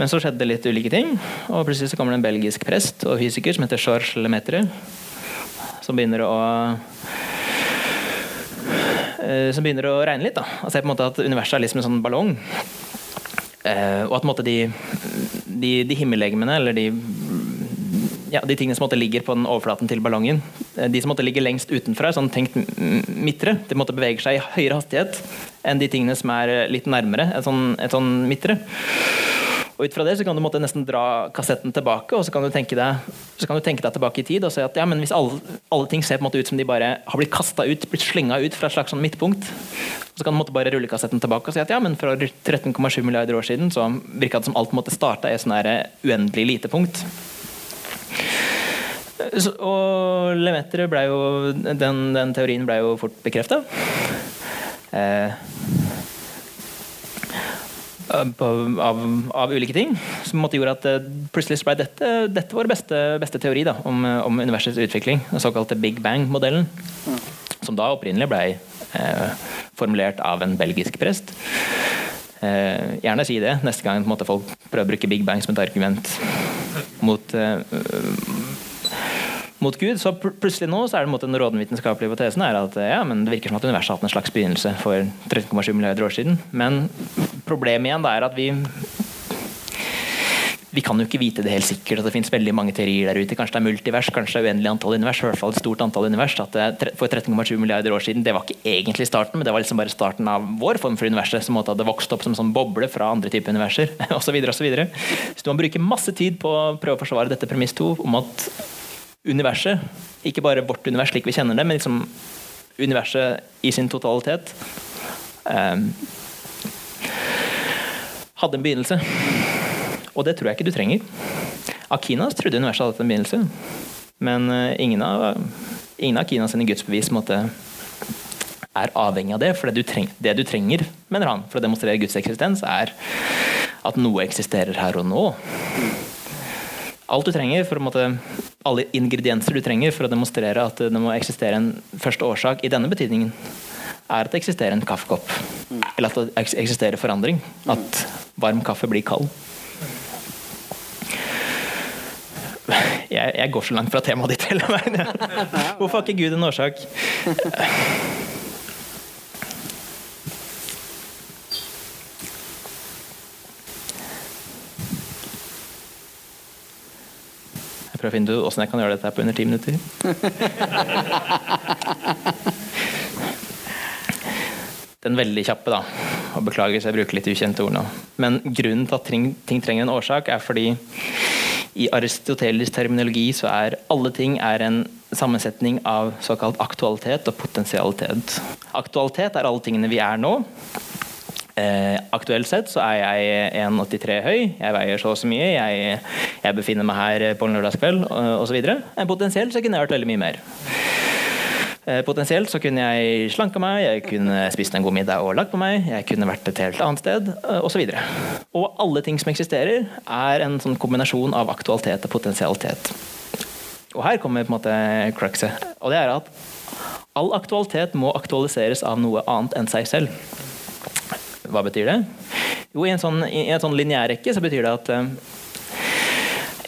Men så skjedde det litt ulike ting, og plutselig så kommer det en belgisk prest og fysiker som heter Georges Lemaitre, som begynner å eh, som begynner å regne litt. da, ser på en måte at universet er liksom en sånn ballong. Eh, og at måte de, de, de himmellegemene, eller de ja, de tingene som måtte ligger på den overflaten til ballongen. Eh, de som måtte ligge lengst utenfra, sånn tenkt midtre, de måtte bevege seg i høyere hastighet enn de tingene som er litt nærmere et sånn, et sånn midtre. Og ut fra det så kan du måtte nesten dra kassetten tilbake, og så kan du tenke deg, du tenke deg tilbake i tid og si at ja, men hvis alle, alle, ting ser på en måte ut som de bare har blitt kasta ut, blitt slenga ut fra et slags sånn midtpunkt, så kan du måtte bare rulle kassetten tilbake og si at ja, men for 13,7 milliarder år siden så virka det som alt måtte starte i et sånn uendelig lite punkt. Og Lemeter ble jo den, den, teorien ble jo fort bekrefta. Eh, av, av, ulike ting. Som gjøre at eh, plutselig ble dette, dette vår beste, beste teori da, om, om, universets utvikling. Den såkalte Big Bang-modellen. Som da opprinnelig ble eh, formulert av en belgisk prest. Eh, gjerne si det neste gang måte, folk prøver å bruke Big Bang som et argument mot, eh, mot Gud. Så pl plutselig nå så er det den rådende vitenskapelige hypotesen er at ja, men det virker som at universet har hatt en slags begynnelse for 13,7 milliarder år siden. Men problemet igjen er at vi vi kan jo ikke vite det helt sikkert. at Det finnes veldig mange teorier der ute. Kanskje det er multivers, kanskje det er uendelig antall univers. i hvert fall et stort antall univers. For 13,7 milliarder år siden det var ikke egentlig starten, men det var liksom bare starten av vår form for universet. Som hadde vokst opp som en sånn boble fra andre typer universer osv. Så, videre, så, så må bruke masse tid på å prøve å forsvare dette premiss to om at universet, ikke bare vårt univers slik vi kjenner det, men liksom universet i sin totalitet, eh, hadde en begynnelse. Og det tror jeg ikke du trenger. Akinas trodde universet hadde en begynnelse. Men eh, ingen av, ingen av Akinas gudsbevis måtte, er avhengig av det. For det du, trenger, det du trenger, mener han, for å demonstrere Guds eksistens, er at noe eksisterer her og nå. Alt du trenger for å måtte, Alle ingredienser du trenger for å demonstrere at det må eksistere en første årsak i denne betydningen, er at det eksisterer en kaffekopp. Eller at det eksisterer forandring. At varm kaffe blir kald. jeg, jeg, går så langt fra temaet ditt hele veien. Hvorfor har ikke Gud en årsak? Jeg prøver å finne ut åssen jeg kan gjøre dette på under ti minutter. Den veldig kjappe, da. Og beklager hvis jeg bruker litt ukjente ord nå. Men grunnen til at ting, trenger en årsak, er fordi i Aristoteles' terminologi så er alle ting er en sammensetning av såkalt aktualitet og potensialitet. Aktualitet er alle tingene vi er nå. Eh, aktuelt sett så er jeg 1,83 høy, jeg veier så og så mye, jeg, jeg, befinner meg her på en lørdagskveld osv. Potensielt så kunne jeg vært veldig mye mer. Eh, potensielt så kunne jeg slanka meg, jeg kunne spist en god middag og lagt på meg, jeg kunne vært et helt annet sted, eh, osv. Og, og alle ting som eksisterer, er en sånn kombinasjon av aktualitet og potensialitet. Og her kommer på en måte cruxet. Og det er at all aktualitet må aktualiseres av noe annet enn seg selv. Hva betyr det? Jo, i en sånn, i en sånn lineærrekke så betyr det at eh,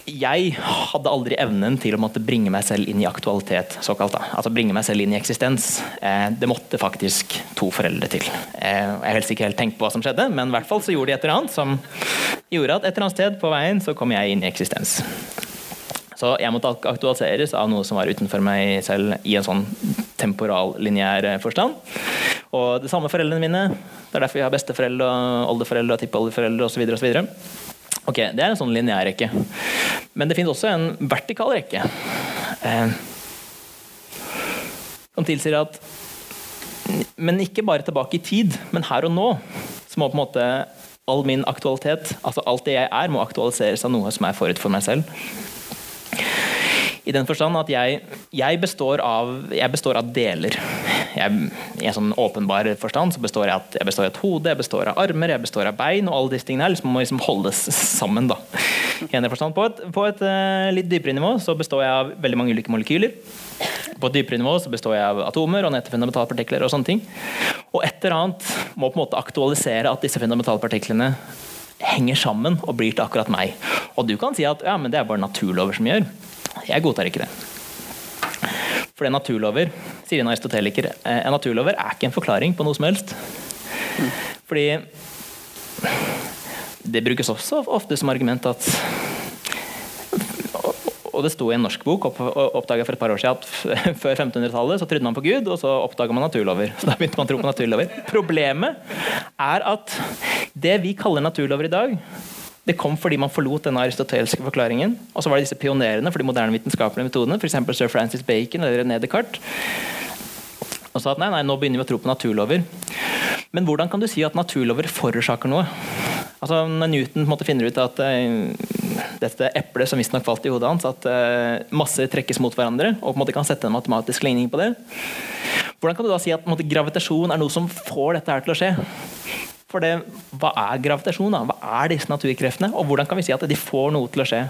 jeg hadde aldri evnen til å måtte bringe meg selv inn i aktualitet. såkalt da. Altså bringe meg selv inn i eksistens. Eh, det måtte faktisk to foreldre til. Eh, jeg har helst ikke helt tenkt på hva som skjedde, men i hvert fall så gjorde de et eller annet som gjorde at et eller annet sted på veien så kom jeg inn i eksistens. Så jeg måtte aktualiseres av noe som var utenfor meg selv i en sånn temporallinjær forstand. Og det samme foreldrene mine. Det er derfor jeg har besteforeldre, og oldeforeldre, tippoldeforeldre osv. Ok, Det er en sånn lineær rekke. Men det finnes også en vertikal rekke. Eh, som tilsier at Men ikke bare tilbake i tid, men her og nå. Så må på en måte all min aktualitet, altså alt det jeg er, må aktualiseres av noe som er forut for meg selv. I den forstand at jeg, jeg, består, av, jeg består av deler jeg, I en sånn åpenbar forstand så består jeg, at jeg består av et hode, jeg består av armer, jeg består av bein, og alle disse tingene her liksom må liksom holdes sammen. da. I en forstand. På et, på et uh, litt dypere nivå så består jeg av veldig mange ulike molekyler. På et dypere nivå så består jeg av atomer og nette fundamentalpartikler og sånne ting. Og et eller annet må på en måte aktualisere at disse fundamentalpartiklene henger sammen og blir til akkurat meg. Og du kan si at ja, men det er bare naturlover som gjør. Jeg godtar ikke det. For det er naturlover, sier en aristoteliker, eh, en naturlover er ikke en forklaring på noe som helst. Fordi det brukes også ofte som argument at og det sto i en norsk bok oppdaga for et par år siden at før 1500-tallet så trodde man på Gud, og så oppdaga man naturlover. Så da begynte man å tro på naturlover. Problemet er at det vi kaller naturlover i dag, det kom fordi man forlot denne aristotelske forklaringen. Og så var det disse pionerene for de moderne vitenskapelige metodene, f.eks. sir Francis Bacon eller René Descartes. Og sa at nei, nei, nå begynner vi å tro på naturlover. Men hvordan kan du si at naturlover forårsaker noe? Altså, når Newton måte finner ut at uh, dette eplet som visstnok falt i hodet hans, at uh, masse trekkes mot hverandre, og på en måte kan sette en matematisk ligning på det Hvordan kan du da si at måte, gravitasjon er noe som får dette her til å skje? For det, hva er gravitasjon? da? Hva er disse naturkreftene? Og hvordan kan vi si at de får noe til å skje?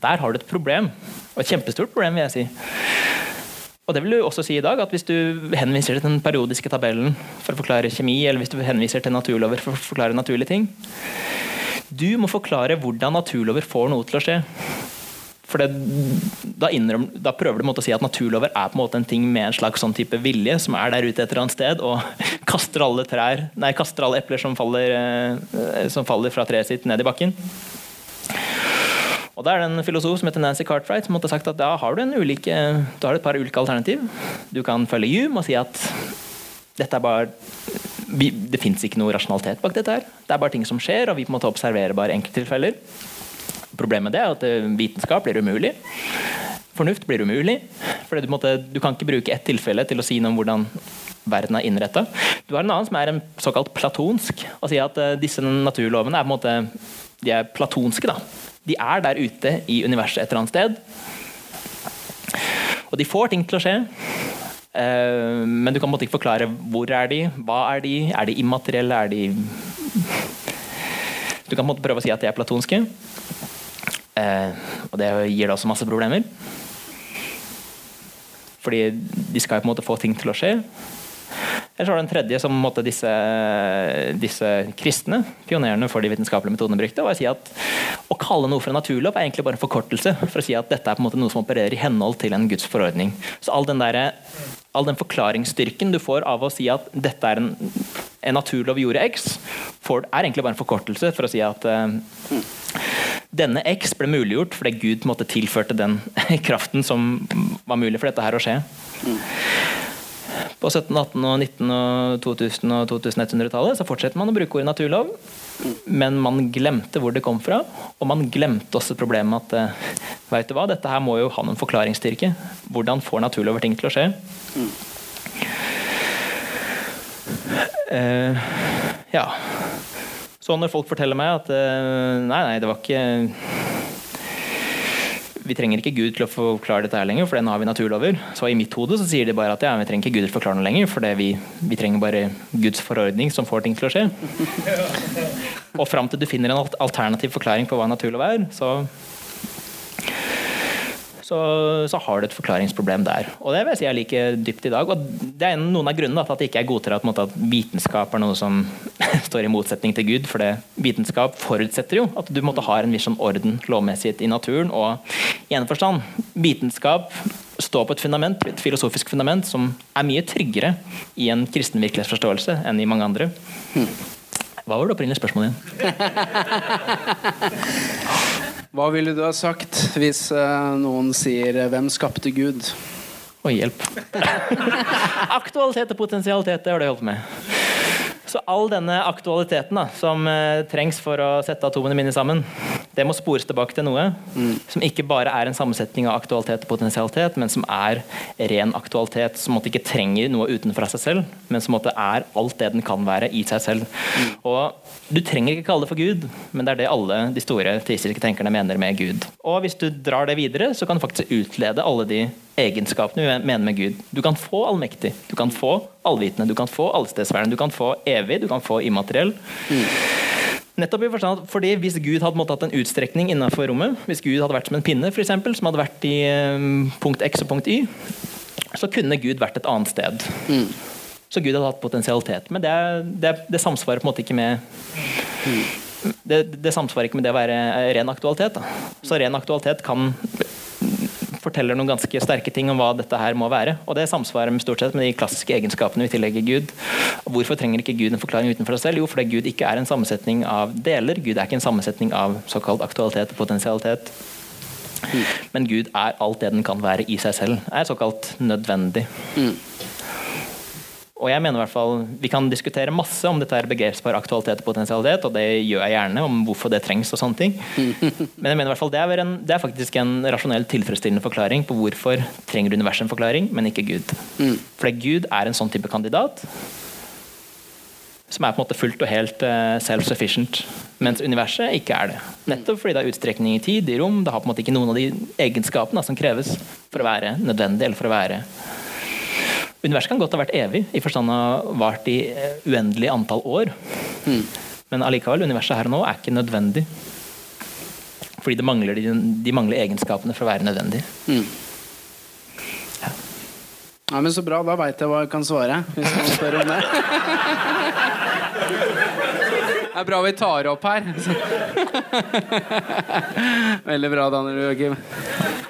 Der har du et problem. Og et kjempestort problem, vil jeg si. Og det vil du også si i dag, at hvis du henviser til den periodiske tabellen for å forklare kjemi, eller hvis du henviser til naturlover for å forklare naturlige ting Du må forklare hvordan naturlover får noe til å skje. For det, da, innrøm, da, prøver du å si at naturlover er på en måte en ting med en slags sånn type vilje, som er der ute et eller annet sted og kaster alle trær, nei, kaster alle epler som faller, eh, som faller fra treet sitt, ned i bakken. Og da er det en filosof som heter Nancy Cartwright som måtte sagt at da har du, ulike, du har et par ulike alternativ. Du kan følge Hume og si at dette er bare vi, Det fins ikke noe rasjonalitet bak dette. her. Det er bare ting som skjer, og vi på en måte observerer bare enkelttilfeller. Problemet med det er at eh, vitenskap blir umulig. Fornuft blir umulig. For du, du, kan ikke bruke ett tilfelle til å si noe om hvordan verden er innretta. Du har en annen som er en såkalt platonsk. og sier at uh, disse naturlovene er på en måte de er platonske. da de er der ute i universet et eller annet sted. Og de får ting til å skje. Uh, men du kan måtte ikke forklare hvor er de, hva er de, er de immaterielle, er de Du kan måtte prøve å si at de er platonske. Uh, og det gir da også masse problemer. Fordi de skal jo på en måte få ting til å skje. Eller så var det en tredje som måtte disse, disse kristne, pionerene for de vitenskapelige metodene, brukte. og jeg sier at Å kalle noe for en naturlov er egentlig bare en forkortelse for å si at dette er på en måte noe som opererer i henhold til en Guds forordning. Så all den, der, all den forklaringsstyrken du får av å si at dette er en, en naturlov gjorde X, for, er egentlig bare en forkortelse for å si at uh, denne X ble muliggjort fordi Gud måtte tilførte den kraften som var mulig for dette her å skje. På 1700-, 1800-, 1900-, 2000- og 2100-tallet så fortsetter man å bruke ordet naturlov, men man glemte hvor det kom fra. Og man glemte også problemet at eh, vet du hva, dette her må jo ha noen forklaringsstyrke. Hvordan får naturlover ting til å skje? Uh, ja. Så når folk forteller meg at uh, nei, nei, det var ikke vi trenger ikke Gud til å forklare dette her lenger, for nå har vi naturlover. Så i mitt hode så sier de bare at ja, vi trenger ikke Gud til å forklare noe lenger, for vi, vi, trenger bare Guds forordning som får ting til å skje. Og fram til du finner en alternativ forklaring på hva naturlov er, så så, så, har du et forklaringsproblem der. Og det vil jeg si er like dypt i dag. og Det er noen av grunnene til at jeg ikke er godtar at, at vitenskap er noe som står i motsetning til Gud. For det, vitenskap forutsetter jo at du måtte ha en viss sånn orden lovmessighet i naturen. Og i en forstand, vitenskap står på et fundament, et filosofisk fundament som er mye tryggere i en kristen virkelighetsforståelse enn i mange andre. Hva var det opprinnelige spørsmålet igjen? Hva ville du ha sagt hvis uh, noen sier eh, 'Hvem skapte Gud'? Å, hjelp. Aktualitet og potensialitet, det har du holdt med. Så all denne aktualiteten da, som uh, trengs for å sette atomene mine sammen, det må spores tilbake til noe mm. som ikke bare er en sammensetning av aktualitet og potensialitet, men som er ren aktualitet, som måtte ikke trenger noe utenfor seg selv, men som måtte er alt det den kan være i seg selv. Mm. Og Du trenger ikke kalle det for Gud, men det er det alle de store teistiske tenkerne mener med Gud. Og hvis du drar det videre, så kan du faktisk utlede alle de egenskapene vi mener med Gud. Du kan få allmektig, du kan få allvitende, du kan få allstedsværende, du kan få evig, du kan få immateriell. Mm. Nettopp i forstand fordi Hvis Gud hadde måttet hatt en utstrekning innenfor rommet, hvis Gud hadde vært som en pinne for eksempel, som hadde vært i um, punkt X og punkt Y, så kunne Gud vært et annet sted. Mm. Så Gud hadde hatt potensialitet. Men det, det, det samsvarer på en måte ikke med mm. det, det, samsvarer ikke med det å være ren aktualitet. Da. Så ren aktualitet kan forteller noen ganske sterke ting om hva dette her må være. Og det samsvarer med stort sett med de klassiske egenskapene vi tillegger Gud. Og hvorfor trenger ikke Gud en forklaring utenfor seg selv? Jo, fordi Gud ikke er en sammensetning av deler. Gud er ikke en sammensetning av såkalt aktualitet og potensialitet. Men Gud er alt det den kan være i seg selv. Er såkalt nødvendig. Mm. Og jeg mener i hvert fall, Vi kan diskutere masse om dette er begrepsbar aktualitet og potensialitet, og det gjør jeg gjerne, om hvorfor det trengs og sånne ting. Men jeg mener i hvert fall det er, en, det er faktisk en rasjonell tilfredsstillende forklaring på hvorfor trenger universet en forklaring, men ikke Gud. Mm. Fordi Gud er en sånn type kandidat som er på en måte fullt og helt uh, self-sufficient, mens universet ikke er det. Nettopp fordi det er utstrekning i tid, i rom, det har på en måte ikke noen av de egenskapene som kreves for å være nødvendig eller for å være Universet kan godt ha vært evig, i forstand av vart i eh, uendelig antall år. Mm. Men allikevel, universet her og nå er ikke nødvendig. Fordi det mangler de, de mangler egenskapene for å være nødvendig. Mm. Ja. Ja, men Så bra, da veit jeg hva jeg kan svare. Hvis noen spør om det. Det er bra vi tar opp her. Veldig bra, Daniel Joakim.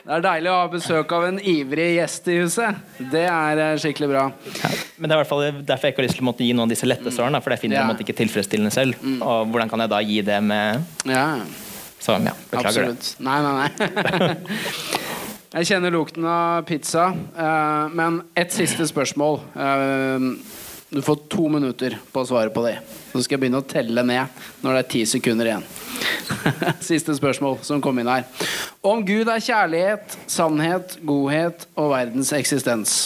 Det er deilig å ha besøk av en ivrig gjest i huset. Det er eh, skikkelig bra. Men det er i hvert fall derfor jeg ikke har lyst til å måtte gi noen av disse lette svarene. For jeg finner Ja. det ikke tilfredsstillende selv. Og hvordan kan jeg da gi det med Ja, Så ja, beklager det. absolutt. Nei, nei, nei. Jeg kjenner lukten av pizza, eh, men ett siste spørsmål. Eh, Du får to minutter på å svare på det. Så skal jeg begynne å telle ned når det er ti sekunder igjen. Siste spørsmål som kom inn her. Om Gud er kjærlighet, sannhet, godhet og verdens eksistens,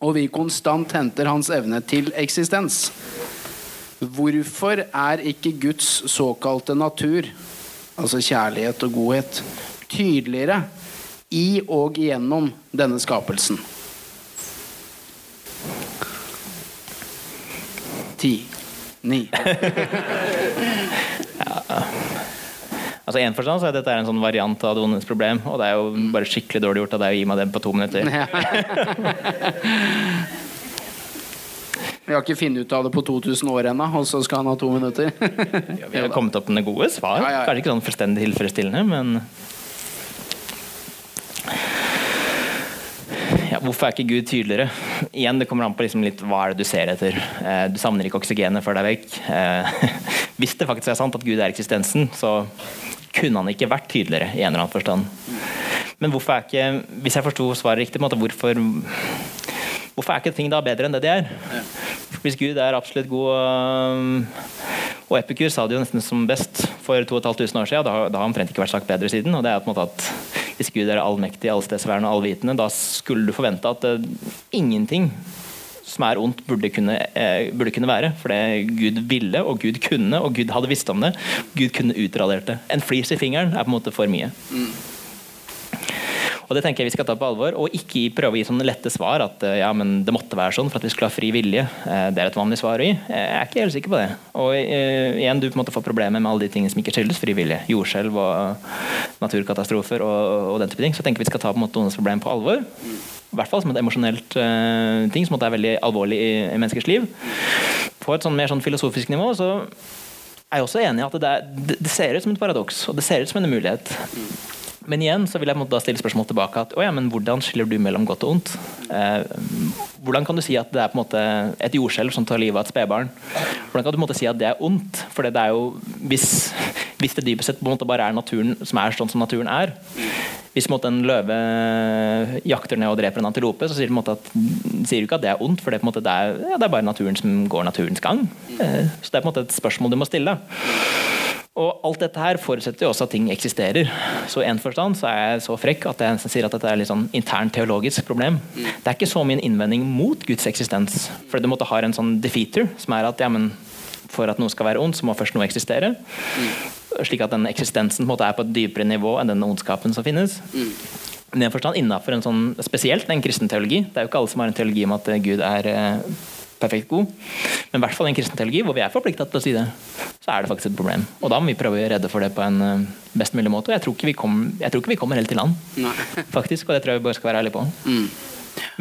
og vi konstant henter hans evne til eksistens, hvorfor er ikke Guds såkalte natur, altså kjærlighet og godhet, tydeligere i og gjennom denne skapelsen? Ti, ni Altså en forstand så er dette en sånn variant av Adonis problem, og det er jo bare skikkelig dårlig gjort av deg å gi meg den på to minutter. Vi har ikke funnet ut av det på 2000 år ennå, og så skal han ha to minutter. Vi har kommet opp med gode svar. Ja, ja, ja. Kanskje ikke sånn fullstendig tilfredsstillende, men Hvorfor er ikke Gud tydeligere? Igjen, Det kommer an på liksom litt hva er det du ser etter. Eh, du savner ikke oksygenet før det er vekk. Eh, hvis det faktisk er sant at Gud er eksistensen, så kunne han ikke vært tydeligere i en eller annen forstand. Men hvorfor er ikke Hvis jeg forsto svaret riktig, måte, hvorfor Hvorfor er ikke ting da bedre enn det de er? Hvis Gud er absolutt god og, og Epikur sa det jo nesten som best for 2500 år siden. Da, da har han omtrent ikke vært sagt bedre siden. og det er på en måte at Hvis Gud er allmektig, allstedsværende og allvitende, da skulle du forvente at uh, ingenting som er ondt, burde kunne, eh, burde kunne være. For det Gud ville, og Gud kunne, og Gud hadde visst om det. Gud kunne utradert det. En flis i fingeren er på en måte for mye. Og Det tenker jeg vi skal ta på alvor, og ikke prøve å gi sånne lette svar. At eh, ja, men det måtte være sånn for at vi skulle ha fri vilje. Eh, Det er et vanlig svar å gi. Jeg er ikke helt sikker på det. Og eh, igjen, du på en måte får problemer med alle de tingene som ikke skyldes fri vilje. Jordskjelv og naturkatastrofer og, og den type ting. Så jeg tenker vi skal ta på en måte noens problem på alvor. I hvert fall som et emosjonelt uh, ting som at det er veldig alvorlig i, i menneskers liv. På et sånn mer sånn filosofisk nivå så er jeg også enig i at det, er, det, det ser ut som et paradoks, og det ser ut som en umulighet. Men igjen så vil jeg da stille spørsmål tilbake at, ja, hvordan skiller du mellom godt og ondt? Eh, hvordan kan du si at det er på en måte et jordskjelv som tar livet av et spedbarn? Hvordan kan du på en måte si at det er ondt? For det er jo, hvis, hvis det dypest sett på en måte bare er naturen som er sånn som naturen er Hvis en måte en løve jakter ned og dreper en antilope, så sier måte at, sier du ikke at det er ondt, for det er, måte, det er, ja, det er bare naturen som går naturens gang. Eh, så det er på en måte et spørsmål du må stille. Og alt dette her forutsetter jo også at ting eksisterer. Så i en forstand så er jeg så frekk at jeg sier at dette er litt sånn internt teologisk problem. Det er ikke så min innvending mot Guds eksistens, for du måtte ha en sånn defeater, som er at ja, men for at noe skal være ondt, så må først noe eksistere. Slik at den eksistensen på en måte er på et dypere nivå enn den ondskapen som finnes. Men i en forstand innenfor en sånn, spesielt en kristen teologi. Det er jo ikke alle som har en teologi om at Gud er eh, perfekt god. Men i hvert fall i en kristen teologi hvor vi er forplikta til å si det, så er det faktisk et problem. Og da må vi prøve å gjøre redde for det på en eh, best mulig måte. Og jeg tror ikke vi, kom, jeg tror ikke vi kommer helt i land, faktisk. Og det tror jeg vi bare skal være ærlige på. Mm.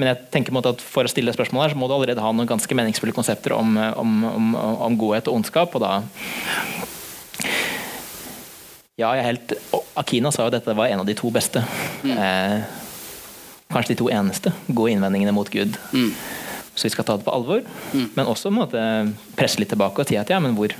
Men jeg tenker på at for å stille spørsmål her, så må du allerede ha noen ganske meningsfulle konsepter om, eh, om, om, om godhet og ondskap. og da ja, jeg er helt Akina sa jo at dette var en av de to beste. Eh, kanskje de to eneste gode innvendingene mot Gud. Mm. Så vi skal ta det på alvor, men også måtte presse litt tilbake og si at ja, men hvor,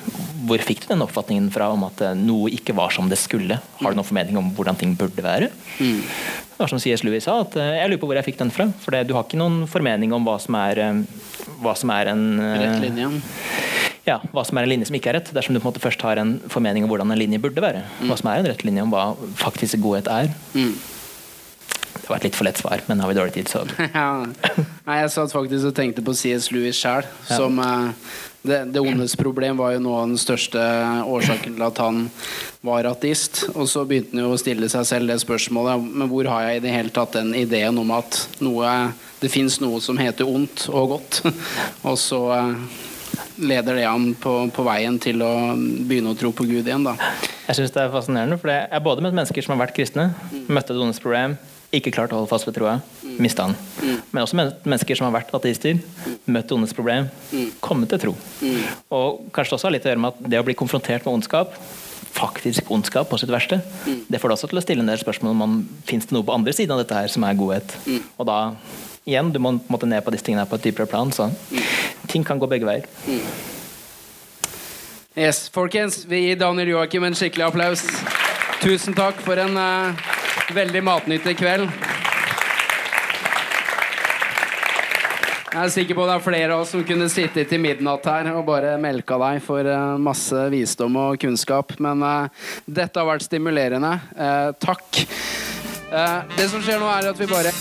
hvor fikk du den oppfatningen fra om at eh, noe ikke var som det skulle? Har du noen formening om hvordan ting burde være? Mm. Det var som C.S. Lewis sa, at eh, jeg lurer på hvor jeg fikk den fra. For det, du har ikke noen formening om hva som er, eh, hva som er en Rett linje. ja, hva som er en linje som ikke er rett, dersom du på en måte først har en formening om hvordan en linje burde være. Hva som er en rett linje om hva faktisk godhet er. Mm. Det var et litt for lett svar, men har vi dårlig tid, så Ja. Nei, jeg satt faktisk og tenkte på C.S. Lewis sjøl. Som eh, det, det ondes problem var jo noe av den største årsaken til at han var ateist. Og så begynte han jo å stille seg selv det spørsmålet Men hvor har jeg i det hele tatt den ideen om at noe, det fins noe som heter ondt og godt? Og så eh, leder det han på, på veien til å begynne å tro på Gud igjen, da. Jeg syns det er fascinerende, for jeg har både møtt mennesker som har vært kristne, møtte et ondes problem, ikke klart å holde fast ved troa. mista han. Men også mennesker som har vært ateister, møtt ondets problem, kommet til tro. Og kanskje også har litt å gjøre med at det å bli konfrontert med ondskap, faktisk ondskap på sitt verste, det får deg også til å stille en del spørsmål om man fins det noe på andre siden av dette her som er godhet. Og da igjen, du må på en måte ned på disse tingene på et dypere plan. Så ting kan gå begge veier. Yes, folkens, vi gir Daniel Joakim en skikkelig applaus. Tusen takk for en eh, veldig matnyttig kveld. Jeg er sikker på det er flere av oss som kunne sittet til midnatt her og bare melka deg for eh, masse visdom og kunnskap. Men uh, dette har vært stimulerende. Uh, takk. Uh, det som skjer nå, er at vi bare